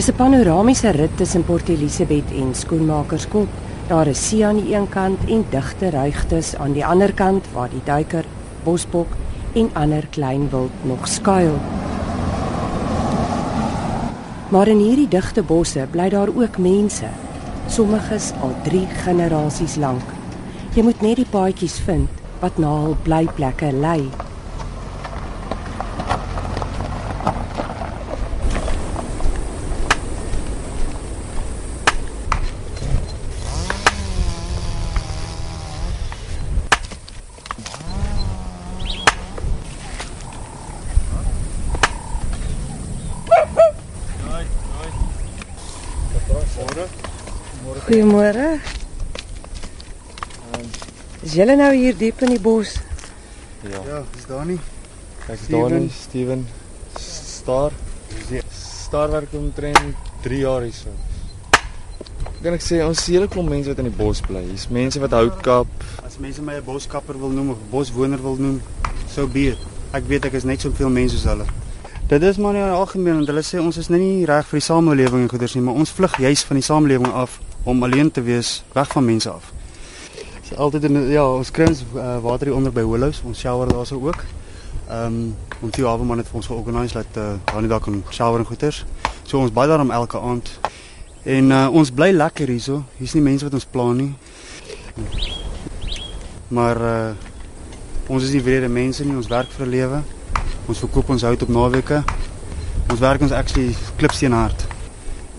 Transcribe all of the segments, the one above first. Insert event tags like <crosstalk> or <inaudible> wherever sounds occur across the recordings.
Dis 'n panoramiese rit tussen Port Elizabeth en Skoenmakerskop. Daar is see aan die een kant en digte ruigtes aan die ander kant waar die duiker, bosbok en ander klein wild nog skuil. Maar in hierdie digte bosse bly daar ook mense. Sommiges al 3 generasies lank. Jy moet net die paadjies vind wat na hul blyplekke lei. Goeiemôre. Is julle nou hier diep in die bos? Ja. Ja, is daar nie. Ek is Steven. Dani, Steven Star. Star werk omtrent 3 jaar hier so. Kan ek sê ons hele klomp mense wat in die bos bly. Hier's mense wat hout kap. As mense my 'n boskapper wil noem of 'n boswoner wil noem, sou be. Ek weet ek is net soveel mense soos hulle. Dit is maar nie algemeen want hulle sê ons is net nie reg vir die samelewing en goeders nie, maar ons vlug juis van die samelewing af om alleen te wees, weg van mense af. Dis altyd in ja, ons kry ons uh, water hier onder by Hollows, ons shower daarso ook. Ehm um, ons hawe man het vir ons georganiseer dat uh, daar nie daar kan shower en goeders. So ons baie daarom elke aand. En uh, ons bly lekker hierso. Hier's nie mense wat ons pla nie. Maar uh ons is nie wrede mense nie, ons werk vir 'n lewe. Ons verkoop ons hout op naweke. Ons werk ons actually klipsteen hard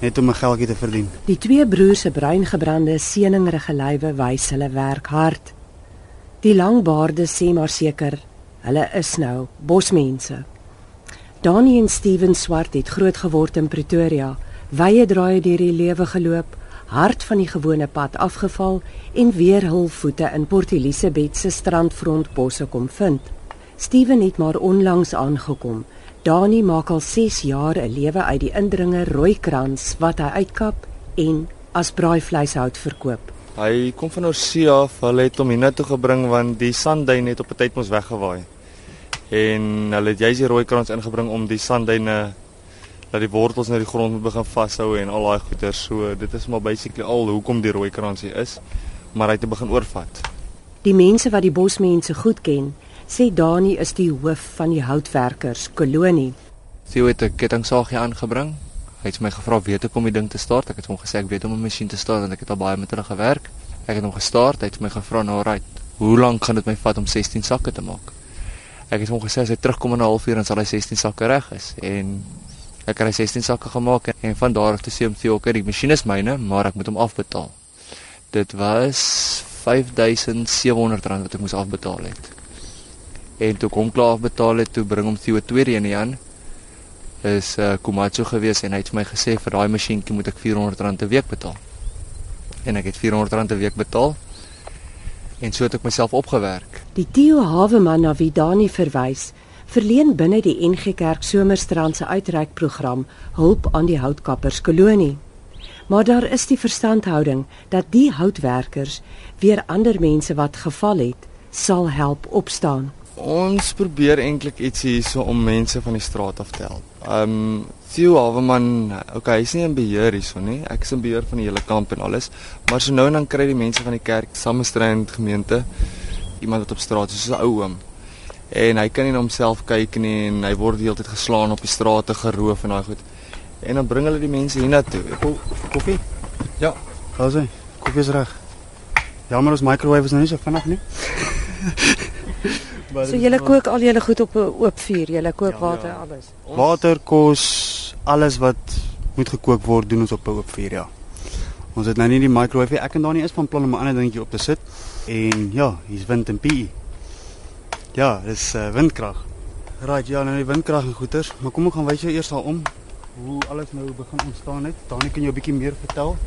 net om 'n geldjie te verdien. Die twee broers se bruingebrande seningrige lywe wys hulle werk hard. Die lang baarde sê maar seker hulle is nou bosmense. Dani en Steven Swart het groot geword in Pretoria, wye draaie deur die lewe geloop, hard van die gewone pad afgeval en weer hul voete in Port Elizabeth se strandfront bosse kom vind. Steven het maar onlangs aangekom. Dani maak al 6 jaar 'n lewe uit die indringer rooikrans wat hy uitkap en as braaivleishout verkoop. Hy kom van Oorsee af. Hulle het hom hiernatoe gebring want die sandduin het op 'n tyd mos weggewaai. En hulle het juis die rooi krans ingebring om die sandduine dat die wortels na die grond moet begin vashou en al daai goeters. So dit is maar basically al hoekom die rooi krans hier is. Maar hy het begin oorvat. Die mense wat die bosmense goed ken, sê Dani is die hoof van die houtwerkers kolonie. Theo het 'n kettingsagie aangebring. Hy het my gevra weet ek om die ding te start. Ek het hom gesê ek weet om 'n masjien te start want ek het al baie met hulle gewerk. Ek het hom gestart. Hy het my gevra nou right. Hoe lank gaan dit my vat om 16 sakke te maak? Ek het hom gesê as hy terugkom in 'n halfuur dan sal hy 16 sakke reg is en ek hy 16 sakke gemaak en, en van daar af te sê om Theo, okay, die masjien is myne, maar ek moet hom afbetaal. Dit was 5700 rand wat ek moes afbetaal het. En toe kom klaar afbetaal het, toe bring hom Theo tweede een aan is uh, Komatsu gewees en hy het vir my gesê vir daai masjienkie moet ek R400 'n week betaal. En ek het R400 'n week betaal. En so het ek myself opgewerk. Die Theo Haweman na wie Dani verwys, verleen binne die NG Kerk Somerstrand se uitreikprogram hulp aan die houtkappers kolonie. Maar daar is die verstandhouding dat die houtwerkers weer ander mense wat geval het, sal help opstaan. Ons probeer eintlik iets hierso om mense van die straat af te help. Um Theo Haveman, okay, hy's nie in beheer hierso nie. Ek is in beheer van die hele kamp en alles, maar so nou en dan kry die mense van die kerk, Samestrand gemeente, iemand wat op straat is, soos 'n ou oom. En hy kan nie na homself kyk nie en hy word die hele tyd geslaan op die strate, geroof en daai goed. En dan bring hulle die mense hiernatoe. Ko koffie? Ja. Gaan sy. Koffie is reg. Jammer ons microwave is nou nie so vinnig nie. <laughs> So julle kook al julle goed op 'n oop vuur, julle kook Ja, water ja. alles. Water, kos, alles wat moet gekook word, doen ons op 'n oop vuur, ja. Ons het nou nie die microwave. Ek en Dani is van plan om 'n ander dingetjie op te sit. En ja, hier's wind en PE. Ja, dis uh, windkrag. Right, ja, nou die windkrag en goeters, maar kom ek gaan wys jou eers daarom hoe alles nou begin ontstaan het. Dani kan jou 'n bietjie meer vertel.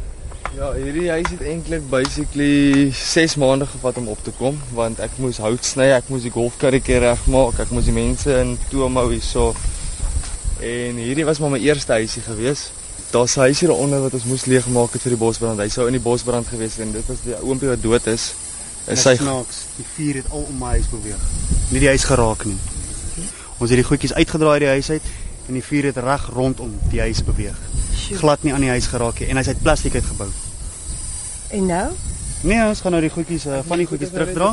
Ja, hierdie huis het eintlik basically 6 maande gevat om op te kom want ek moes hout sny, ek moes die golfkarretjie regmaak, ek moes die mense in toom hou hierso. En hierdie was maar my eerste huisie gewees. Daar's 'n huisie daaronder wat ons moes leegmaak het vir die bosbrand. Hy sou in die bosbrand gewees het en dit was die oompie wat dood is. Is sy snaaks, die vuur het al om my huis beweeg. Nie die huis geraak nie. Ons het die goedjies uitgedraai die huis uit en die vuur het reg rondom die huis beweeg. Glad nie aan die huis geraak nie en hy's uit plastiek uitgebou. En nou? Nee, ons gaan nou die goedjies uh, van die goedjies terugdra.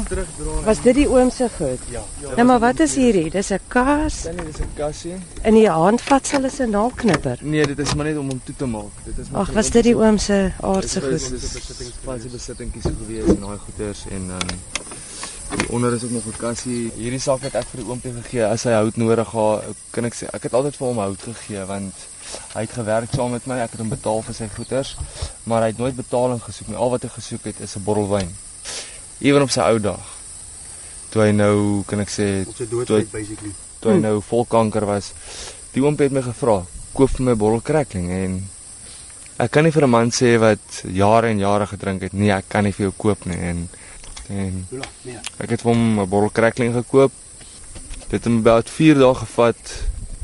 Was dit die oom se goed? Ja. Nou maar wat is hierdie? Dis 'n kas. Dan is 'n kassie. In die hand vat hulle se naalknipper. Nee, dit is maar net om hom toe te maak. Dit is Ag, was dit die oom se aardse goed? Dit is fancy besittingkies gewees en daai goeders en dan onder is ook nog 'n kassie. Hierdie sak het ek vir die oompie gegee as hy hout nodig gehad. Kan ek sê ek het altyd vir hom hout gegee want hy het gewerk saam met my. Ek het hom betaal vir sy goeders, maar hy het nooit betaling gesoek nie. Al wat hy gesoek het is 'n bottel wyn. Ewen op sy ou dag. Toe hy nou, kan ek sê, Toe- basically. toe hy nou vol kanker was. Die oompie het my gevra, "Koop vir my 'n bottel crackling" en ek kan nie vir 'n man sê wat jare en jare gedrink het, nee, ek kan nie vir jou koop nie en en Hola, nee. ek het vir hom 'n bottel crackling gekoop. Dit het hom about 4 dae gevat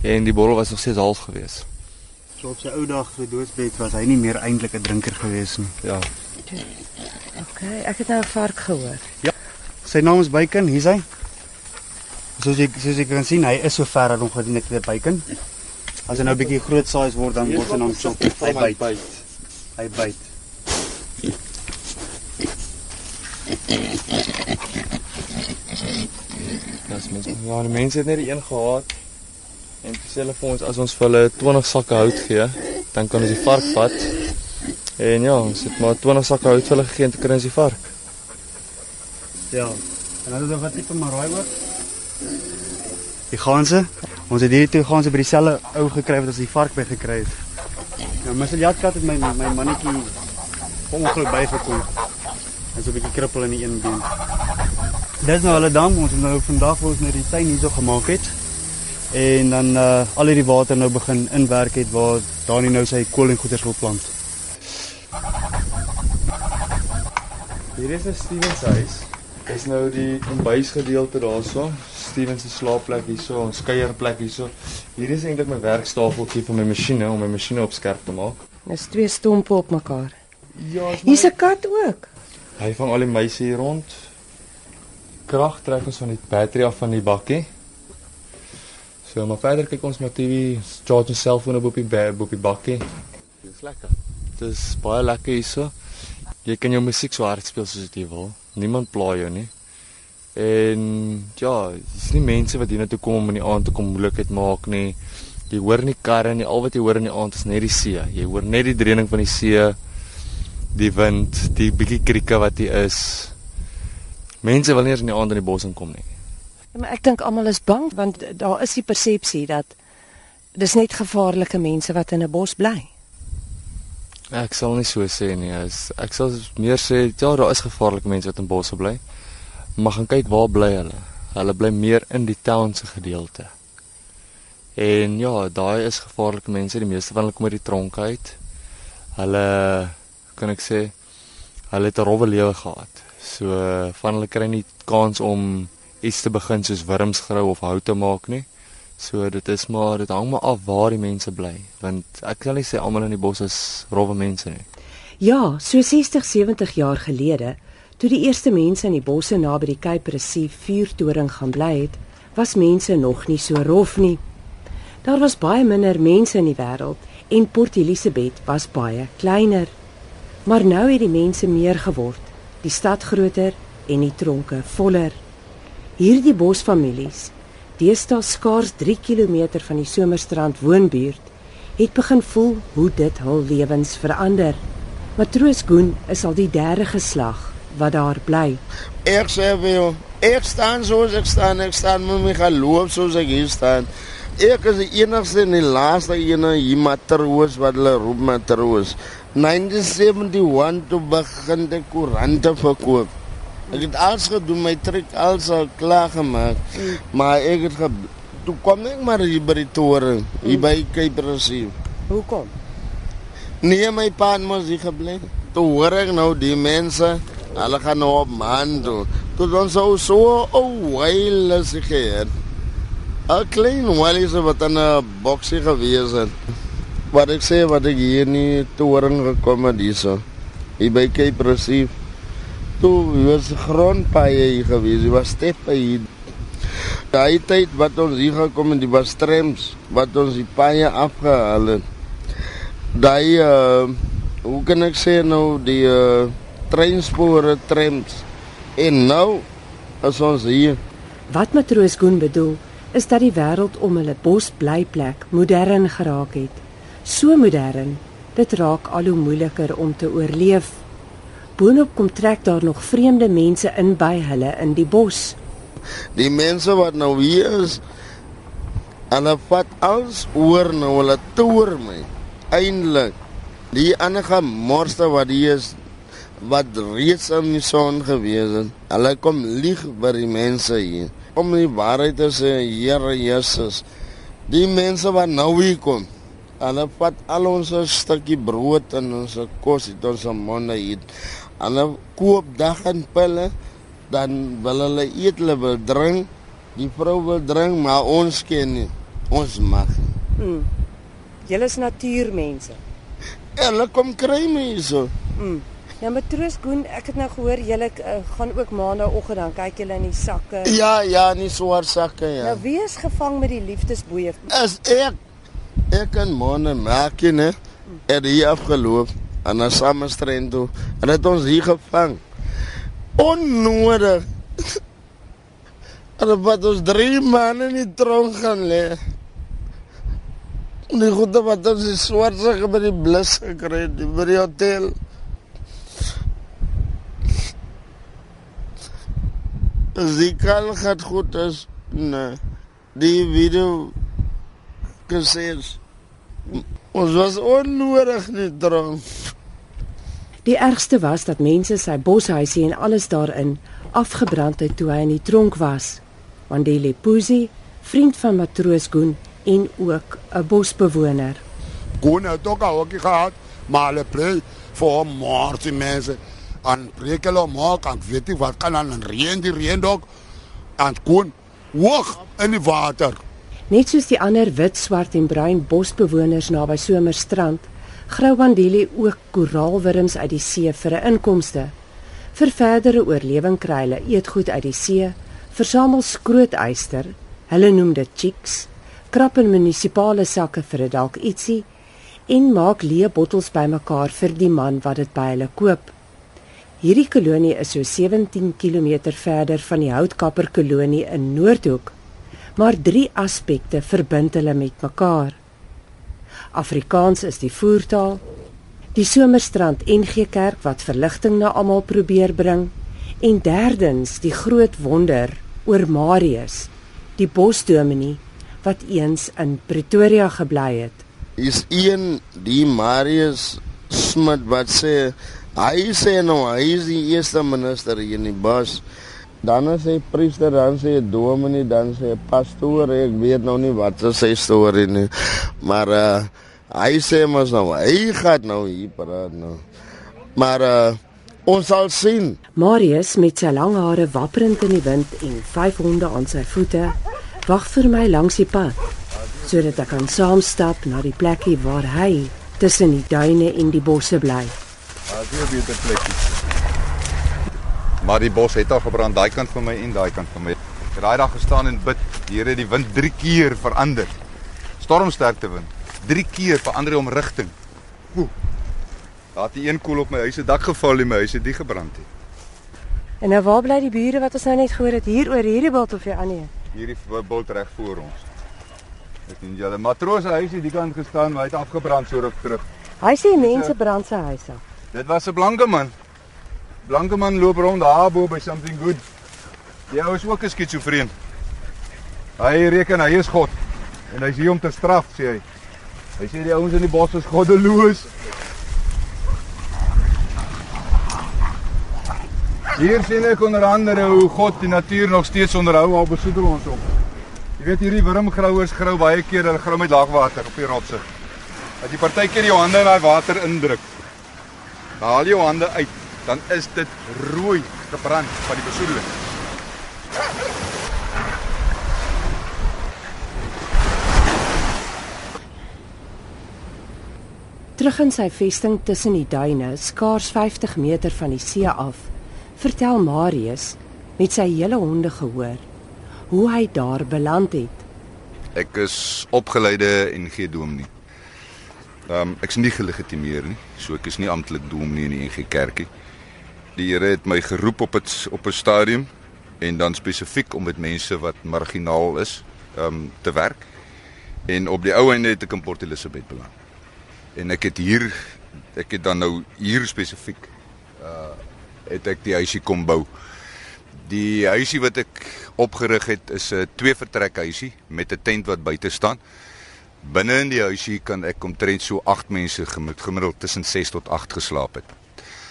en die bottel was nog steeds half gewees. So op sy ou dag sy doodsbed was hy nie meer eintlik 'n drinker gewees nie. Ja. Okay, ek het nou 'n vark gehoor. Sy naam is Bacon, hier's hy. Soos jy soos jy kan sien, hy is so ver dat hom gedien het weer Bacon. As hy nou 'n bietjie groot size word dan word hy dan so hy byt. Hy byt. Dis mens. Ja, die mense het net die een gehad. En toe sê hulle vir ons as ons vir hulle 20 sakke hout gee, dan kan ons die vark vat. En ja, ons het maar 20 sakke hout vir hulle gegee en toe kry ons die vark. Ja. En dan het ons wat tipe maraai ook. Die ganse. Ons het hierdie twee ganse by dieselfde ou gekry wat ons die vark by gekry het. Nou, my Seljatkat het my my mannetjie ongeluk bygekom. Hy's 'n bietjie krippel in die een been. Dis nou hulle dam, ons het nou vandag ons nou die tuin hierso gemaak het. En dan uh al hierdie water nou begin inwerk het waar Dani nou sy kool en goeters wil plant. Hier is 'n Stevens huis. Dis nou die kombuisgedeelte daarso. Stevens se slaapplek hierso, ons kuierplek hierso. Hier is eintlik my werkstafeltjie vir my masjiene om my masjiene op skerp te maak. Dis twee stompe op mekaar. Ja, is Hier's 'n kat ook. Hy vang al die muise hier rond. Krag trek ons van die battery af van die bakkie. So maar verder kyk ons met TV, charge ons selfoon op op die op die bakkie. Dis lekker. Dis baie lekker hierso. Jy kan jou musiek so hard speel soos jy wil. Niemand pla jou nie. En ja, dis nie mense wat hiernatoe kom om in die aand te kom moeilikheid maak nie. Jy hoor nie karre nie, al wat jy hoor in die aand is net die see. Jy hoor net die dreuning van die see die wind, die bietjie krieke wat hier is. Mense wil nie eens in die aand in die bos inkom nie. Ja, maar ek dink almal is bang want daar is die persepsie dat dis net gevaarlike mense wat in 'n bos bly. Ek sal nie so sê nie. Ek sal meer sê ja, daar is gevaarlike mense wat in bosse bly. Maar gaan kyk waar bly hulle. Hulle bly meer in die town se gedeelte. En ja, daai is gevaarlike mense. Die meeste van hulle kom uit die tronk uit. Hulle kan ek sê hulle het 'n rowwe lewe gehad. So van hulle kry nie kans om iets te begin soos wurms grou of hout te maak nie. So dit is maar dit hang maar af waar die mense bly want ek kan nie sê almal in die bos is rowwe mense nie. Ja, so 60, 70 jaar gelede, toe die eerste mense in die bosse naby die Cape Recife vuurtoring gaan bly het, was mense nog nie so rof nie. Daar was baie minder mense in die wêreld en Port Elizabeth was baie kleiner. Maar nou het die mense meer geword, die stad groter en die tronke voller. Hierdie bosfamilies, deesdae skaars 3 km van die Somerstrand woonbuurt, het begin voel hoe dit hul lewens verander. Matroos Goen is al die derde geslag wat daar bly. Ek sê vir jou, ek staan soos ek staan, ek staan met my geloof soos ek hier staan. Ek is die enigste en die laaste ene hier matroos wat hulle roep matroos. 1971 toe begin ek koerante verkoop. Ek het alles gedoen, my trek alles al klaar gemaak. Maar ek het ge toe kom ek maar hier by die toren, hier by Cape Recife. Hoekom? Nee, my pa het mos hier gebly. Toe hoor ek nou die mense, hulle gaan nou op man toe. Toe dan so so oh wyl as ek het. 'n Klein wyl so wat aan 'n boksie gewees het. Wat ek sê wat ek hier nie toring gekom het hierso. Hier by Cape Recife. Toe was grondpaaie hier gewees, dit was steppe hier. Daai tyd wat ons hier gekom het, die was trams wat ons die paaie afgehaal het. daai uh hoe kan ek sê nou die uh treinspore trams en nou as ons hier Wat matroos Koen bedoel, is dat die wêreld om hulle bosblyplek modern geraak het. So modern, dit raak al hoe moeiliker om te oorleef. Boonop kom trek daar nog vreemde mense in by hulle in die bos. die mense wat nou hier is hulle vat alles oor nou hulle toer my. Eintlik die ander gemorste wat hier is wat reeds in die son gewees het hulle kom lieg by die mense hier. Om die waarheid te sê Here Jesus die mense wat nou hier kom hulle vat al ons stukkie brood en ons kos het ons monde eet hulle koop dag en pille dan wil hulle eet, hulle wil drink. Die vrou wil drink, maar ons ken nie. Ons mag. Mm. Julle is natuurmense. Hulle kom kry my hierso. Mm. Ja, matroos Koen, ek het nou gehoor julle uh, gaan ook maandagooggend dan kyk julle in die sakke. Ja, ja, nie swaar sakke ja. Nou wie is gevang met die liefdesboeie? As ek ek en môre maak jy né? Het hier afgeloop en na Samestrand toe. En het ons hier gevang. Onnodig. En wat ons drie maande in die tronk gaan lê. Die goede wat ons die swart sakke by die blus gekry het by die hotel. As die kal gaat goed is, nee. Die video gesê ons was onnodig nie dronk. Die ergste was dat mense sy boshuisie en alles daarin afgebrand het toe hy in die tronk was. Wandile Puzi, vriend van matroos Koen en ook 'n bosbewoner. Koen het ook al ook gehad, maar hulle play vir moord die mense aan breek hulle maak, aan weet nie wat kan aan reën die reën dok aan Koen hoog in die water. Net soos die ander wit, swart en bruin bosbewoners naby Somerstrand, grou Wandile ook koraalwurms uit die see vir 'n inkomste. Vir verdere oorlewing kry hulle eetgoed uit die see, versamel skrootyster, hulle noem dit chicks, krap in munisipale sakke vir 'n dalk ietsie en maak leë bottels bymekaar vir die man wat dit by hulle koop. Hierdie kolonie is so 17 km verder van die houtkapper kolonie in Noordhoek, maar drie aspekte verbind hulle met mekaar. Afrikaans is die voertaal, die Somerstrand NG Kerk wat verligting na almal probeer bring en derdens die groot wonder oor Marius, die bosdominee wat eens in Pretoria gebly het. Is een die Marius Smit wat sê hy sê nou hy is die eerste minister hier in die bos. Dan is hy priester, dan sê hy dominee, dan sê hy pastoor, ek weet nou nie wat is sy storie nie. Maar uh hy sê mos nou hy gaan nou hier praat nou. Maar uh ons sal sien. Marius met sy lang hare wapperend in die wind en vyf honde aan sy voete wag vir my langs die pad sodat ek kan saamstap na die plekkie waar hy tussen die duine en die bosse bly. Daar's nie 'n beter plekkie. Maar die bos het al gebrand daai kant van my en daai kant van my. Ek het daai dag gestaan en bid. Die Here het die wind 3 keer verander. Stormsterkte wind. 3 keer verander die omrigting. Oeh. Daar het die een koel op my huis se dak geval en my huis het nie gebrand nie. En nou waar bly die bure wat ons nou net gehoor het hier oor hierdie bult of die ander? Hierdie bult reg voor ons. Ek sien julle matroos se huis het die kant gestaan, maar hy het afgebrand so ruk terug. Hy sê mense brand sy huis af. Dit was 'n blanke man. Blanke man loop rond daar bo by something good. Ou is ook 'n skitsofreen. Hy reken hy is God en hy's hier om te straf, sê hy. Hy sê die ouens in die bos is goddeloos. Hier sien ek onder andere hoe God die natuur nog steeds onderhou al besoedel ons op. Jy weet hierdie wurmgrouers grou baie keer hulle grou met laagwater op die rotse. Dat jy partykeer jou hande in daai water indruk. Haal jou hande uit, dan is dit rooi gebrand van die besoedeling. Terug in sy vesting tussen die duine, skaars 50 meter van die see af, vertel Marius met sy hele honde gehoor hoe hy daar beland het. Ek is opgeleide en gee dominee. Ehm um, ek's nie gelegitimeer nie, so ek is nie amptelik dominee in die NG Kerkie. Die Here het my geroep op het, op 'n stadium en dan spesifiek om met mense wat marginaal is, ehm um, te werk. En op die ou einde het ek in Port Elizabeth beland. En ek het hier ek het dan nou hier spesifiek uh het ek die huisie kom bou. Die huisie wat ek opgerig het is 'n twee vertrek huisie met 'n tent wat buite staan. Binne in die huisie kan ek omtrent so 8 mense gemiddeld tussen 6 tot 8 geslaap het.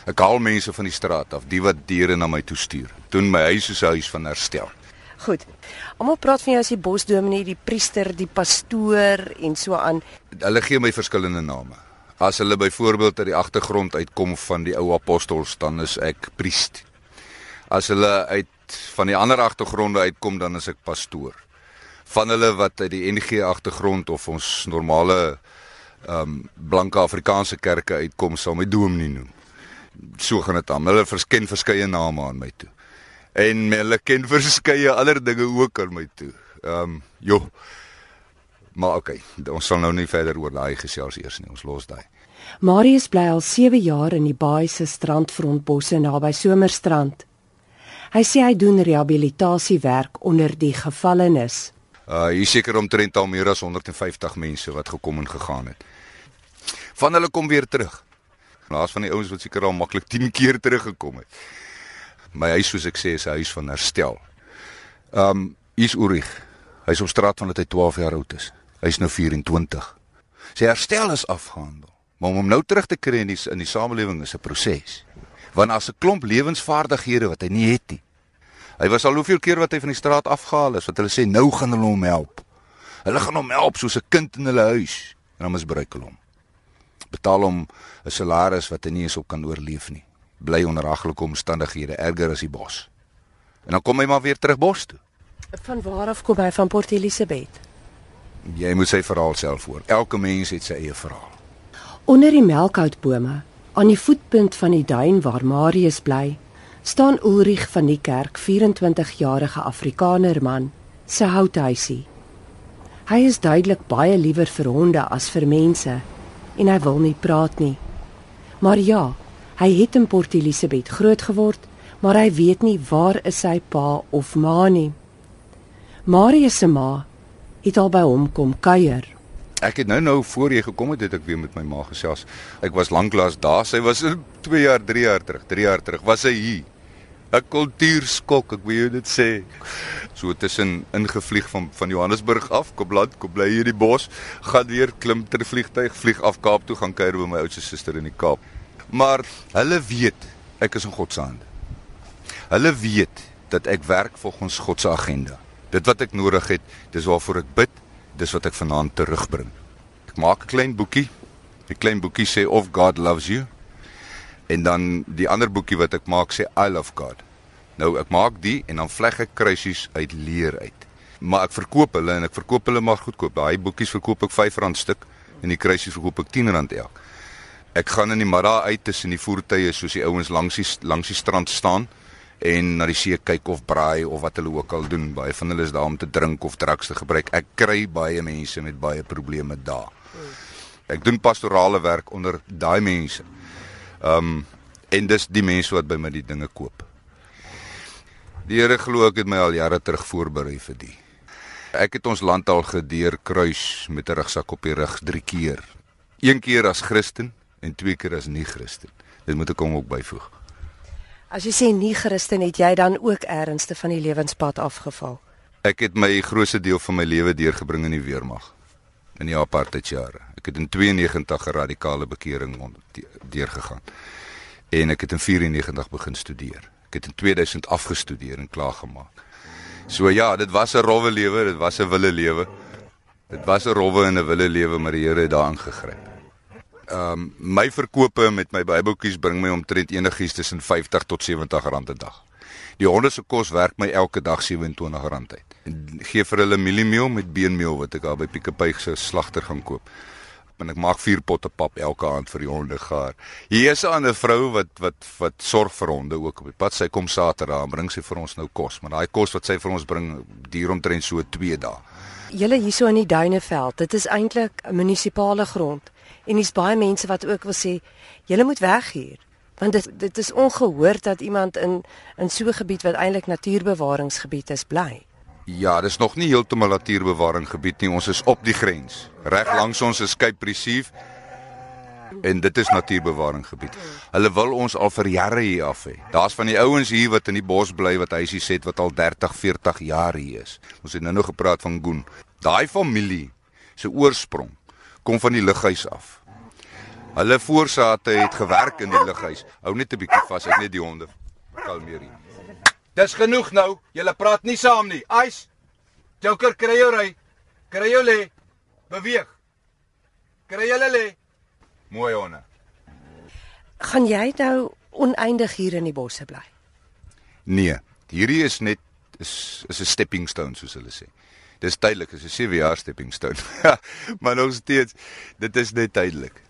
Ek haal mense van die straat af, die wat diere na my toe stuur. Doen my huis soos 'n huis van herstel. Goed. Almal praat van jou as die bosdominee, die priester, die pastoor en so aan. Hulle gee my verskillende name. As hulle byvoorbeeld uit die agtergrond uitkom van die ou apostels, dan is ek priest. As hulle uit van die ander agtergronde uitkom, dan is ek pastoor. Van hulle wat uit die NG agtergrond of ons normale ehm um, blanke Afrikaanse kerke uitkom, sal my dominee noem. So gaan dit aan. Hulle versken verskeie name aan my toe en hulle ken <laughs> verskeie ander dinge ook aan my toe. Ehm um, joh. Maar okay, ons sal nou nie verder oor daai gesels eers nie. Ons los daai. Marius bly al 7 jaar in die Baai se strandfrontbosse naby Somerstrand. Hy sê hy doen rehabilitasiewerk onder die gevallenes. Uh hier seker omtrent al meer as 150 mense wat gekom en gegaan het. Van hulle kom weer terug. Laas van die ouens wat seker al maklik 10 keer teruggekom het my huis soos ek sê is 'n huis van herstel. Um hier's Ulrich. Hy's op straat van dat hy 12 jaar oud is. Hy's nou 24. Sy herstel is afgehandel. Maar om hom nou terug te kry in die in die samelewing is 'n proses. Want as 'n klomp lewensvaardighede wat hy nie het nie. Hy was al hoeveel keer wat hy van die straat afgehaal is wat hulle sê nou gaan hulle hom help. Hulle gaan hom help soos 'n kind in hulle huis en dan misbruik hulle hom. Betaal hom 'n salaris wat hy nie eens op kan oorleef nie bly onder haglike omstandighede erger as die bos. En dan kom hy maar weer terug bos toe. Van waar af kom hy van Port Elizabeth? Jy moet sy verhaal self hoor. Elke mens het sy eie verhaal. Onder die melkhoutbome, aan die voetpunt van die duin waar Marius bly, staan Ulrich van die kerk, 24-jarige Afrikaner man, se houthuisie. Hy is duidelik baie liewer vir honde as vir mense en hy wil nie praat nie. Maar ja, Hy het in Port Elizabeth groot geword, maar hy weet nie waar is sy pa of ma nie. Marius se ma het al by hom kom kuier. Ek het nou nou voor jy gekom het, het ek weer met my ma gesels. Ek was lanklaas daar. Sy was <laughs> 2 jaar, 3 jaar terug, 3 jaar terug was sy hier. 'n Kultuurskok, ek wil jou dit sê. So tussen ingevlieg van van Johannesburg af, kom land, kom bly hier in die bos, gaan weer klim ter vliegtyg, vlieg af Kaap toe gaan kuier by my oudste suster in die Kaap. Maar hulle weet ek is in God se hande. Hulle weet dat ek werk volgens God se agenda. Dit wat ek nodig het, dis waarvoor ek bid, dis wat ek vanaand terugbring. Ek maak 'n klein boekie. Die klein boekie sê of God loves you. En dan die ander boekie wat ek maak sê I love God. Nou ek maak die en dan vleg ek kruisies uit leer uit. Maar ek verkoop hulle en ek verkoop hulle maar goedkoop. Daai boekies verkoop ek R5 stuk en die kruisies verkoop ek R10 elk ek gaan in die middag uit tussen die voertuie soos die ouens langs die langs die strand staan en na die see kyk of braai of wat hulle ook al doen. Baie van hulle is daar om te drink of drugs te gebruik. Ek kry baie mense met baie probleme daar. Ek doen pastorale werk onder daai mense. Um en dis die mense wat by my die dinge koop. Die Here glo ek het my al jare terug voorberei vir die. Ek het ons land al gedeur kruis met 'n rugsak op die rug 3 keer. Een keer as Christen en twee keer as nie Christen. Dit moet ek hom ook byvoeg. As jy sê nie Christen het jy dan ook ernsste van die lewenspad afgeval? Ek het my grootste deel van my lewe deurgebring in die weermag in die apartheidjare. Ek het in 92 'n radikale bekering deurgegaan. En ek het in 94 begin studeer. Ek het in 2000 afgestudeer en klaar gemaak. So ja, dit was 'n rowwe lewe, dit was 'n wille lewe. Dit was 'n rowwe en 'n wille lewe, maar die Here het daarin gegryp ehm um, my verkope met my Bybeltjies bring my omtrent enigiets tussen 50 tot 70 rand 'n dag. Die honde se kos werk my elke dag 27 rand uit. En gee vir hulle mieliemeel met beenmeel wat ek daar by Pieke Pyg se slagter gaan koop. En ek maak vier potte pap elke aand vir die honde gaar. Hier is 'n ander vrou wat wat wat sorg vir honde ook op die pad. Sy kom Saterdag en bring sy vir ons nou kos, maar daai kos wat sy vir ons bring duur omtrent so 2 dae. Julle hierso in die Duineveld, dit is eintlik 'n munisipale grond En dis baie mense wat ook wil sê julle moet weg hier. Want dit dit is ongehoord dat iemand in in so 'n gebied wat eintlik natuurbewaringsgebied is bly. Ja, dis nog nie heeltemal natuurbewaring gebied nie. Ons is op die grens. Reg langs ons is Cape Recife en dit is natuurbewaring gebied. Hulle wil ons al vir jare hier af hê. Daar's van die ouens hier wat in die bos bly wat huisies het wat al 30, 40 jaar hier is. Ons het nou-nou gepraat van Goon. Daai familie se oorsprong kom van die lughuis af. Hulle voorsate het gewerk in die lughuis. Hou net 'n bietjie vas, ek net die honde kalmeer hier. Dis genoeg nou. Julle praat nie saam nie. Ice. Joker kry jou ry. Kry jou lê. Beweeg. Kry julle lê. Mooi honde. Gaan jy nou oneindig hier in die bosse bly? Nee, hierdie is net is is 'n stepping stone soos hulle sê. Dis tydelik, is 'n 7 jaar stepping stone. <laughs> maar nog steeds, dit is net tydelik.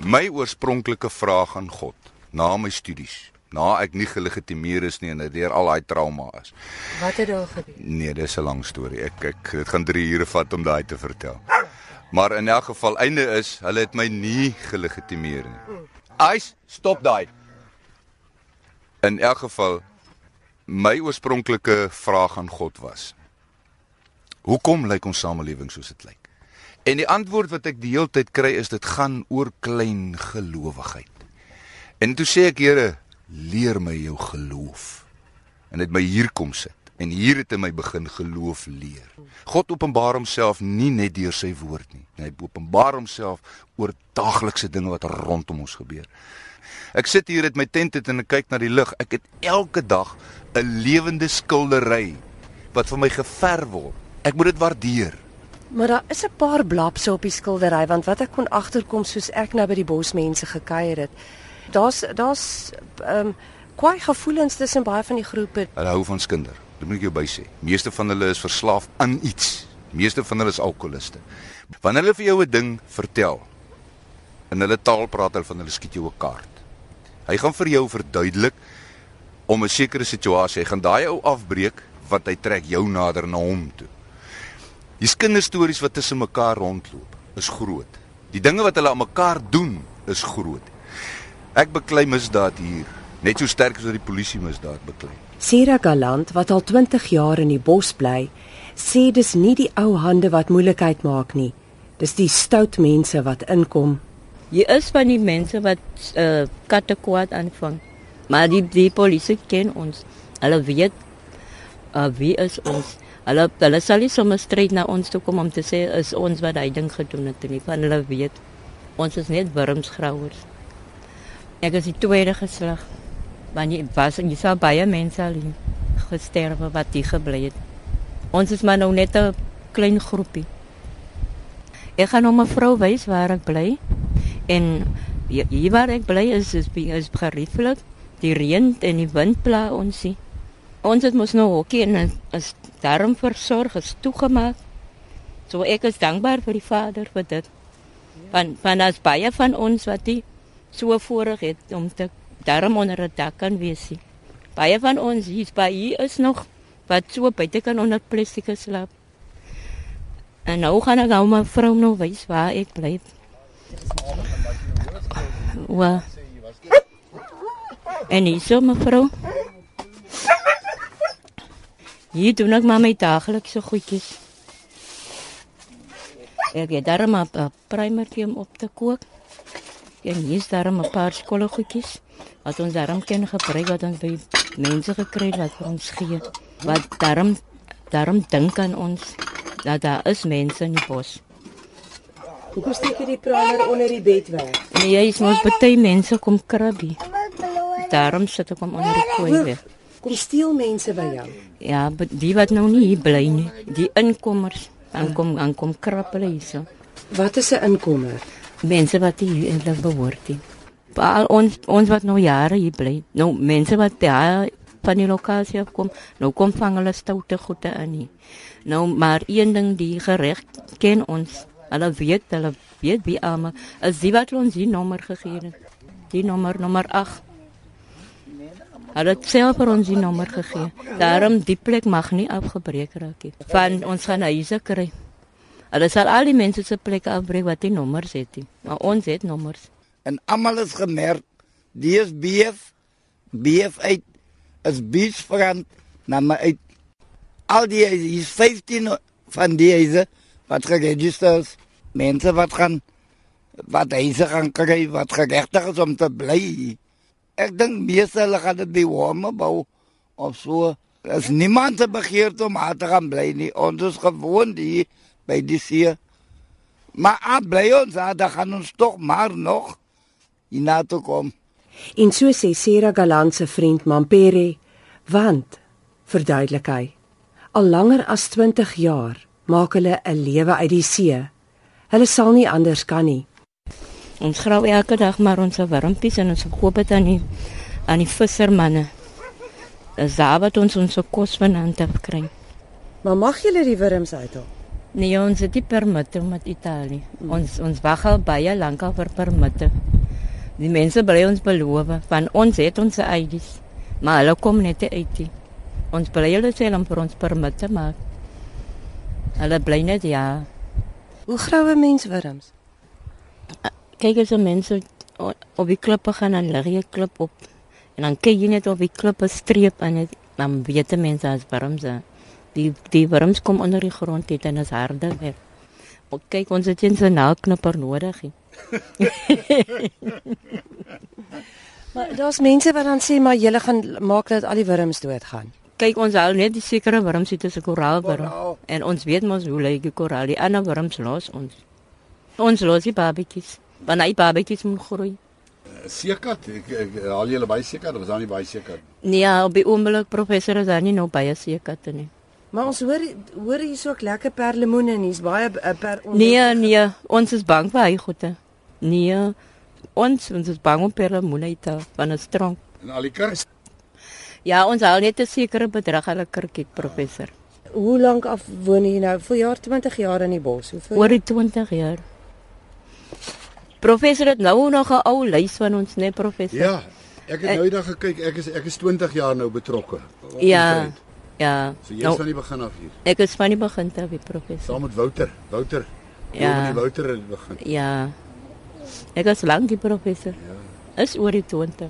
My oorspronklike vraag aan God na my studies, na ek nie gelegitimeer is nie en deur al daai trauma is. Wat het daar gebeur? Nee, dis 'n lang storie. Ek ek dit gaan 3 ure vat om daai te vertel. Maar in elk geval einde is, hulle het my nie gelegitimeer nie. Ice, stop daai. In elk geval my oorspronklike vraag aan God was: Hoekom lyk ons samelewing soos dit lyk? En die antwoord wat ek die hele tyd kry is dit gaan oor klein gelowigheid. En toe sê ek Here, leer my jou geloof. En dit my hier kom sit. En hier het hy my begin geloof leer. God openbaar homself nie net deur sy woord nie. Hy openbaar homself oor daaglikse dinge wat rondom ons gebeur. Ek sit hier met my tent en ek kyk na die lug. Ek het elke dag 'n lewende skildery wat vir my geverf word. Ek moet dit waardeer. Maar daar is 'n paar blapse op die skildery want wat ek kon agterkom soos ek nou by die bosmense gekuier het. Daar's daar's ehm um, kwai gevoelens tussen baie van die groepe. Hulle hou van skinder. Dit moet ek jou by sê. Meeste van hulle is verslaaf aan iets. Meeste van hulle is alkoholiste. Wanneer hulle vir jou 'n ding vertel in hulle taal praat hulle van hulle skiet jou 'n kaart. Hy gaan vir jou verduidelik om 'n sekere situasie. Hy gaan daai ou afbreek wat hy trek jou nader na hom toe. Die kinderstories wat tussen mekaar rondloop is groot. Die dinge wat hulle aan mekaar doen is groot. Ek beklei misdaad hier net so sterk as wat die polisie misdaad beklei. Sera Galant wat al 20 jaar in die bos bly, sê dis nie die ou hande wat moeilikheid maak nie. Dis die stout mense wat inkom. Jy is van die mense wat uh, katte kwaad aanvang. Maar die die polisie ken ons. Hulle weet uh, wie is ons. Hulle hulle sal nie sommer stryd na ons toe kom om te sê is ons wat hy ding gedoen het nie. Van hulle weet ons is net wurmsgrauers. Ek is die tweede geslag. Want jy was jy sou baie mense al gesterwe wat hier gebly het. Ons is maar nou net 'n klein groepie. Ek gaan hom 'n vrou wys waar ek bly. En hier waar ek bly is is is gerieflik. Die reën en die wind pla ons hier. Ons het mos nou hokkie en is daarom versorg is toegemaak. So ek is dankbaar vir die Vader vir dit. Van van as baie van ons wat die so voorreg het om te daarom onder 'n dak kan wees. Baie van ons hier by hier is nog wat so buite kan onder plastieke slaap. En nou gaan ek nou my vrou nou wys waar ek bly. Wa. En hier so mevrou. Hier doen ek maar my daaglikse goedjies. Ek het daar maar 'n primertjie om op te kook. En hier is daar 'n paar skoolgoedjies wat ons daarom kan gebruik wat ons by mense gekry het wat vir ons gee. Wat daarom daarom dink aan ons dat daar is mense in die bos. Hoekom steek jy die primer onder die bed weg? Nee, jy is mos baie mense kom krabbie. Daarom sit ek hom onder die kooi weg. Kom steel mense by jou. Ja, die wat nou nie hier bly nie, die inkommers, dan kom dan kom krap hulle hierso. Wat is 'n inkomer? Mense wat hier eintlik behoort nie. Al ons ons wat nou jare hier bly. Nou mense wat daar van die lokasie afkom, nou kom vang hulle stoute goede in nie. Nou maar een ding die gereg ken ons. Hulle weet, hulle weet wie almal is die wat ons die nommer gegee het. Die nommer nommer 8. Hulle het self vir ons die nommer gegee. Daarom die plek mag nie afgebreek raak nie. Van ons gaan huise kry. Hulle sal al die mense se plekke afbreek wat nie nommers het nie. Maar ons het nommers. En almal is gemerk. Die is BF BF uit is beachfront na my uit. Al die is 15 van die huise wat geregistreer is. Mense wat gaan wat huise gaan kry wat geregtig is om te bly. Ek dink meeste hulle gaan dit by warme bou of so. As niemand te begeer om aan te gaan bly nie. Ons is gewoon hier by die see. Maar aan bly ons, dan gaan ons tog maar nog hierna toe kom. En so sê Sera Galant se vriend Mampere, want verduidelik hy, al langer as 20 jaar maak hulle 'n lewe uit die see. Hulle sal nie anders kan nie. Ons grou elke dag maar ons wurmpies en ons koop dit aan die aan die vissermanne. Dis daar wat ons ons kos vanaand af kry. Maar mag julle die wurms uithaal? Nee, ons het nie permitte met Italië. Mm. Ons ons wag al baie lank al vir permitte. Die mense bly ons beloof van ons het ons ID's. Maar hulle kom net uit. Die. Ons bly hulle sê om vir ons permitte maak. Hulle bly net ja. Hoe groue mens wurms? Kyk as mense op die klippe gaan en lig jy klip op. En dan kyk jy net op die klippe streep en het, dan weet mense as wurms. Die die wurms kom onder die grond het en is harde weg. Maar kyk ons het eens 'n naalknipper nodig. <laughs> maar daar's mense wat dan sê maar julle gaan maak dat al die wurms doodgaan. Kyk ons hou net die sekere wurms uit as 'n koraalwurm en ons weet mos hoe lyk die koraal. Die ander wurms los ons. Ons los die babetjies. Want hy babetjies moet groei. Sekat, ek, ek haal julle baie sekat, was daar nie baie sekat? Nee, op die oomblik professor is daar nie nou baie sekat nie. Maar ons hoor hoor hier so 'n lekker perlemoene en hier's baie uh, per onder... Nee, nee, ons is bang vir hy goede. Nee. Ons ons is bang om perlemoene te van 'n strong. En al die kerk. Ja, ons hou net 'n sekere bedrag aan 'n kerkie professor. Hoe lank af woon jy nou? Vir jaar 20 jaar in die bos. Hoeveel? Oor die 20 jaar. Professor het nou nog 'n ou lys van ons, né, nee, professor? Ja. Ek het nou eendag gekyk. Ek is ek is 20 jaar nou betrokke. Ja. Ja. So jy is nou, van die begin af hier. Ek is van die begin af, professor. Saam met Wouter. Wouter. Ja. Die Wouter het begin. Ja. Ek is lank die professor. Ja. Is oor die 20.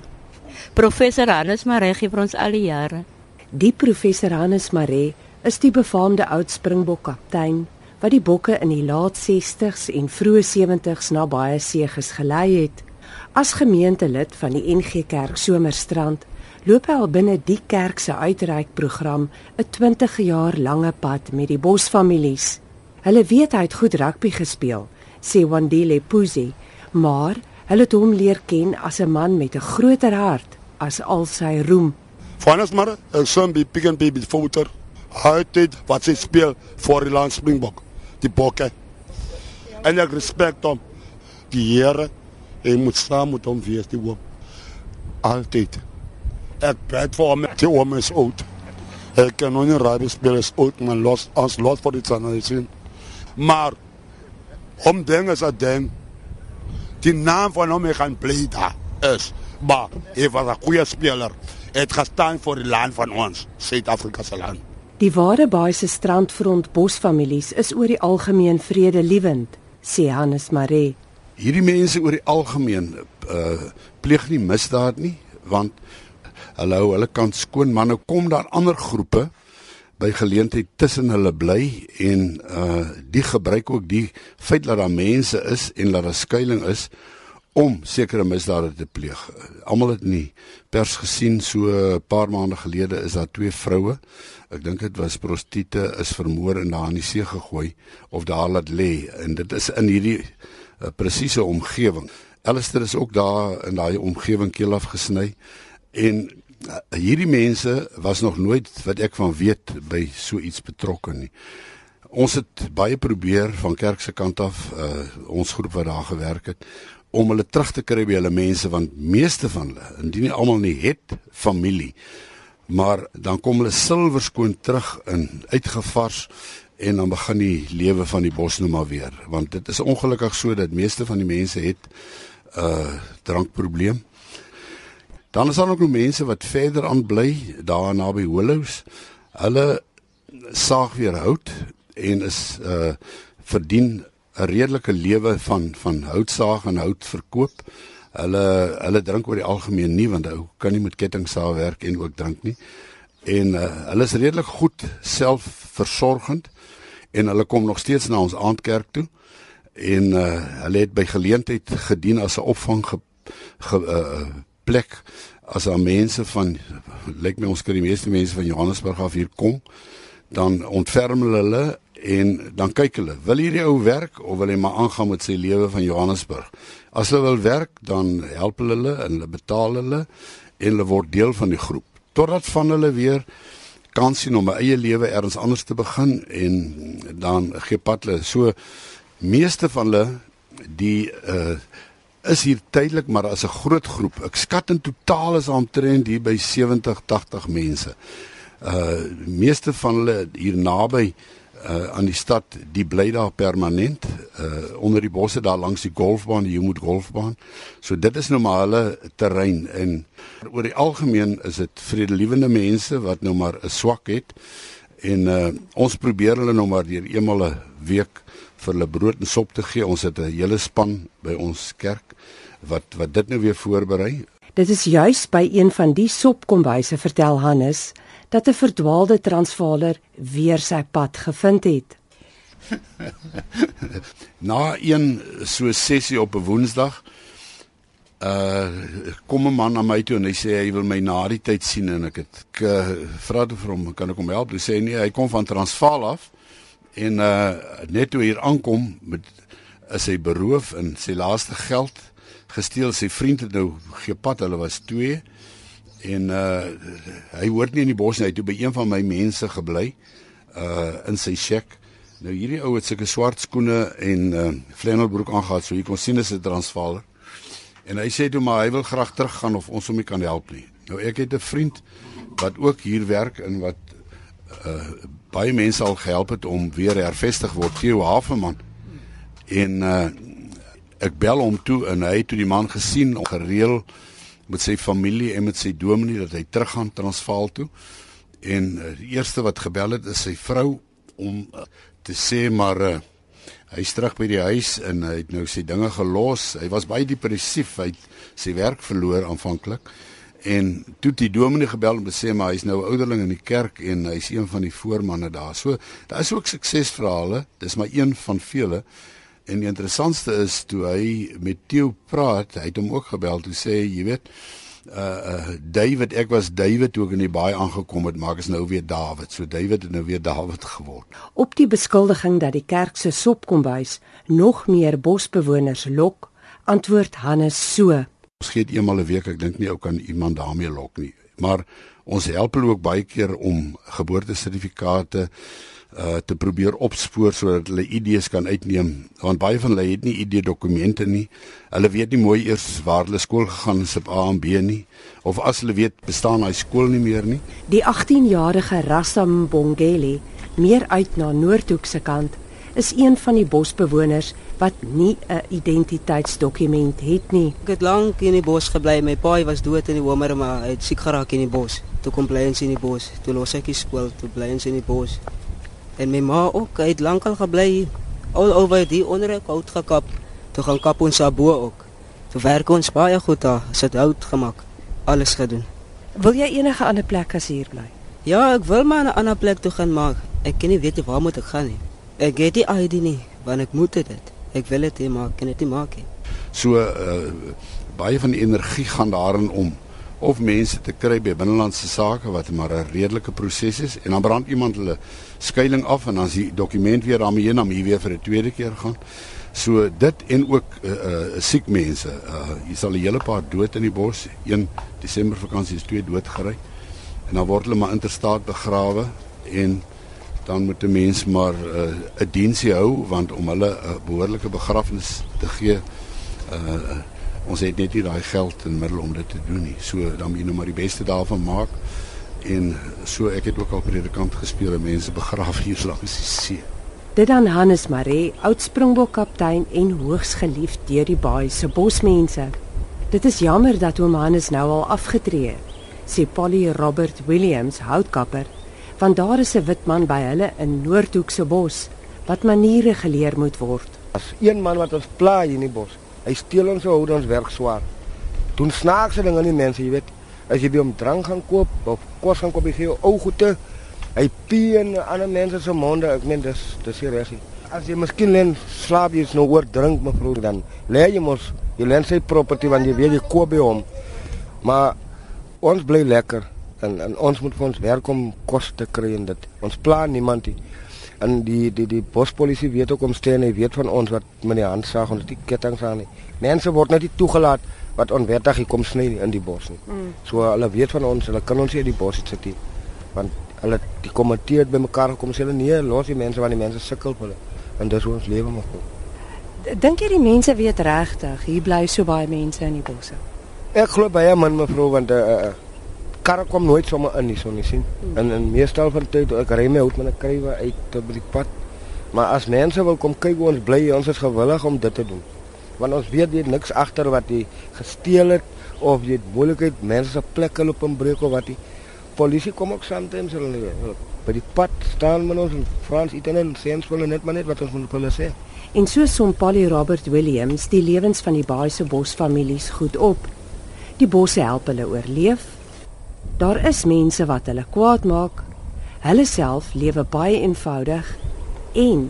Professor Hannes Maree gee vir ons al die jare. Die professor Hannes Maree is die befaamde oud Springbok kaptein wat die bokke in die laat 60s en vroeë 70s na baie seëges gelei het. As gemeentelid van die NG Kerk Somerstrand loop hy al binne die kerk se uitreikprogram 'n 20 jaar lange pad met die Bosfamilies. Hulle weet hy het goed rugby gespeel, sê Wandile Puzi, maar hulle het hom leer ken as 'n man met 'n groter hart as al sy roem. Vanus maar 'n son by Pick and Baby footer. Hy het wat sy speel vir die Land Springbok, die bokke. En ek respek hom. Die Here, hy moet saam met hom wees die hoop. Altyd. Ek bid vir hom, die hom is oud. Ek kan nou nie rugby speel is oud, maar los ons los vir die tsanalisi. Maar om ding is 'n ding. Die naam van hom gaan bly daar is. Maar hy was 'n goeie speler. Het gestaan vir die land van ons, Suid-Afrika se land. Die ware baie se strandfront bosfamilies is oor die algemeen vredelewend, sê Hannes Maree. Hierdie mense oor die algemeen uh pleeg nie misdaad nie, want hulle hou hulle kant skoon, maar nou kom daar ander groepe by geleentheid tussen hulle bly en uh die gebruik ook die feit dat daar mense is en dat daar skuilings is om sekere misdade te pleeg. Almal het nie pers gesien so 'n paar maande gelede is daar twee vroue. Ek dink dit was prostituie is vermoor en daar in die see gegooi of daar laat lê en dit is in hierdie uh, presiese omgewing. Alistair is ook daar in daai omgewing keel afgesny en uh, hierdie mense was nog nooit wat ek van weet by so iets betrokke nie. Ons het baie probeer van kerk se kant af, uh, ons groep wat daar gewerk het om hulle terug te kry by hulle mense want meeste van hulle, indien nie almal nie het familie, maar dan kom hulle silwerskoon terug in uitgevars en dan begin die lewe van die bos nou maar weer want dit is ongelukkig so dat meeste van die mense het 'n uh, drankprobleem. Dan is daar ook nog mense wat verder aan bly daar naby Hollows. Hulle saag weer hout en is uh verdien 'n redelike lewe van van houtsaag en houtverkoop. Hulle hulle drink oor die algemeen nie want ou kan nie met kettingsaag werk en ook drink nie. En uh, hulle is redelik goed selfversorgend en hulle kom nog steeds na ons aandkerk toe en uh, hulle het by geleentheid gedien as 'n opvang ge, ge, uh, plek as daar mense van lyk my ons kry die meeste mense van Johannesburg af hier kom dan ontferm hulle en dan kyk hulle wil hierdie ou werk of wil hy maar aangaan met sy lewe van Johannesburg as hulle wil werk dan help hulle en hulle betaal hulle en hulle word deel van die groep totdat van hulle weer kans sien om 'n eie lewe ergens anders te begin en dan gee pad hulle so meeste van hulle die uh is hier tydelik maar as 'n groot groep. Ek skat in totaal is omtrent hier by 70, 80 mense. Uh meeste van hulle hier naby uh aan die stad, die bly daar permanent uh onder die bosse daar langs die golfbaan, die Humoed golfbaan. So dit is nou maar hulle terrein en oor die algemeen is dit vredelewende mense wat nou maar 'n swak het en uh ons probeer hulle nou maar deur eenmal 'n week vir hulle brood en sop te gee. Ons het 'n hele span by ons kerk wat wat dit nou weer voorberei. Dit is juis by een van die sopkombuise vertel Hannes dat 'n verdwaalde Transvaaler weer sy pad gevind het. <laughs> Na een so sessie op 'n Woensdag uh kom 'n man na my toe en hy sê hy wil my na die tyd sien en ek het ek uh, vra toe vir hom kan ek hom help? Hy sê nee, hy kom van Transvaal af en uh net toe hier aankom met is hy beroof en sy laaste geld gesteel sy vriend het nou gepad hulle was twee en uh hy hoort nie in die bos nie. Hy het by een van my mense gebly uh in sy shack. Nou hierdie ou het sulke swart skoene en uh flanelbroek aangetree so jy kon sien is 'n transvaaler en hy sê toe maar hy wil graag teruggaan of ons hom nie kan help nie. Nou ek het 'n vriend wat ook hier werk en wat uh baie mense al gehelp het om weer hervestig word. Theo Haveman. En uh ek bel hom toe en hy het toe die man gesien gereël met sy familie en met sy dominee dat hy teruggaan Transvaal toe. En uh, die eerste wat gebel het is sy vrou om uh, te sê maar uh, hy is terug by die huis en hy het nou sy dinge gelos. Hy was baie depressief, hy het sy werk verloor aanvanklik. En toe die dominee gebel om te sê maar hy's nou ouderling in die kerk en hy's een van die voormanne daar. So daar is ook suksesverhale. Dis maar een van vele. En die interessantste is toe hy met Theo praat, hy het hom ook gebel toe sê jy weet uh uh David ek was David toe ek in die baai aangekom het maar ek is nou weer David so David het nou weer David geword op die beskuldiging dat die kerk se sopkombuis nog meer bosbewoners lok antwoord Hannes so Ons gee dit eenmal 'n week. Ek dink nie ou kan iemand daarmee lok nie. Maar ons help hulle ook baie keer om geboortesertifikate uh te probeer opspoor sodat hulle ID's kan uitneem want baie van hulle het nie ID dokumente nie. Hulle weet nie mooi eers waar hulle skool gegaan het op A en B nie of as hulle weet bestaan daai skool nie meer nie. Die 18-jarige Rassam Bongeli meer uit na Noordhoek se kant is een van die bosbewoners wat nie 'n identiteitsdokument het nie. Ek het lank in die bos gebly. My pa was dood in die homer, maar hy het siek geraak in die bos. Toe kom bly ons in die bos. Toe los ek die skool, toe bly ons in die bos. En my ma ook, hy het lankal gebly al oor die onder 'n hout gekap. Toe gaan kap ons abo ook. Toe werk ons baie goed daar. Ons het hout gemaak. Alles gedoen. Wil jy enige ander plek as hier bly? Ja, ek wil maar 'n ander plek toe gaan maak. Ek ken nie weet waar moet ek gaan nie. Ek het die ID nie, want ek moet dit. Ek wil dit maak, kan dit nie maak nie. So uh baie van die energie gaan daarin om of mense te kry by binnelandse sake wat maar 'n redelike proses is en dan brand iemand hulle skuilings af en dan is die dokument weer daarmee heen om hier weer vir 'n tweede keer gaan. So dit en ook uh, uh siek mense. Uh jy sal 'n hele paar dood in die bos. Een Desember vakansie is twee doodgery. En dan word hulle maar interstaat begrawe en dan moet 'n mens maar 'n uh, diensie hou want om hulle 'n behoorlike begrafnis te gee uh ons het net nie daai geld in middel om dit te doen nie. So dan moet jy nou maar die beste daarvan maak. En so ek het ook al predikant gespeel en mense begraaf hier <laughs> langs die see. Dit dan Hannes Maree, oud Springbok kaptein en hoogs geliefd deur die baai se bosmense. Dit is jammer dat oom Hannes nou al afgetree het. Sê Polly Robert Williams, houtkapper, want daar is 'n wit man by hulle in Noordhoek se bos wat maniere geleer moet word. As een man wat ons pla hier in die bos. Hy steel ons hou ons werk swaar. Doen snaakse dinge aan die mense, jy weet. As jy by hom drank gaan koop of kos gaan koop, jy gee jou ou goede. Hy pie in ander mense se monde. Ek meen dis dis nie reg. As jy miskien len slaap jy is nou oor drink mevrou dan. Lê jy mos jy len sy property want jy weet jy koop by hom. Maar ons bly lekker en, en ons moet vir ons werk om kos te kry en dit. Ons plan niemand nie. En die die die bospolisie weet ook om steen, hy weet van ons wat met die hand saag en die kettinge aan nie. Mense word net nie toegelaat wat onwettig hier kom sny in die bos nie. Mm. So hulle weet van ons, hulle kan ons nie in die bos sit nie. Want hulle die komitee het bymekaar gekom sê hulle nee, los die mense want die mense sukkel hulle. En dis hoe ons lewe moet. Dink jy die mense weet regtig hier bly so baie mense in die bosse? Ek glo baie man mevrou want uh, uh, karre kom nooit sommer in nie, so nie sien. Hmm. En in meestal van tyd ek ry my hout met 'n krywe uit tot by die pad. Maar as mense wil kom kyk ons bly, ons is gewillig om dit te doen. Want ons weet jy niks agter wat jy gesteel het of jy moontlikheid mense se plekke loop en breek of wat jy polisie kom ook soms hulle nie. By die pad staan men ons in Frans iten en seuns wil net maar net wat ons moet hulle sê. En so som Polly Robert Williams die lewens van die Baai se bosfamilies goed op. Die bosse help hulle oorleef Daar is mense wat hulle kwaad maak. Hulle self lewe baie eenvoudig en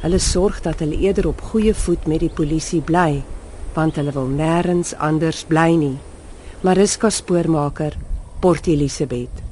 hulle sorg dat hulle eerder op goeie voet met die polisie bly, want hulle wil nêrens anders bly nie. Mariska Spoormaker, Port Elizabeth.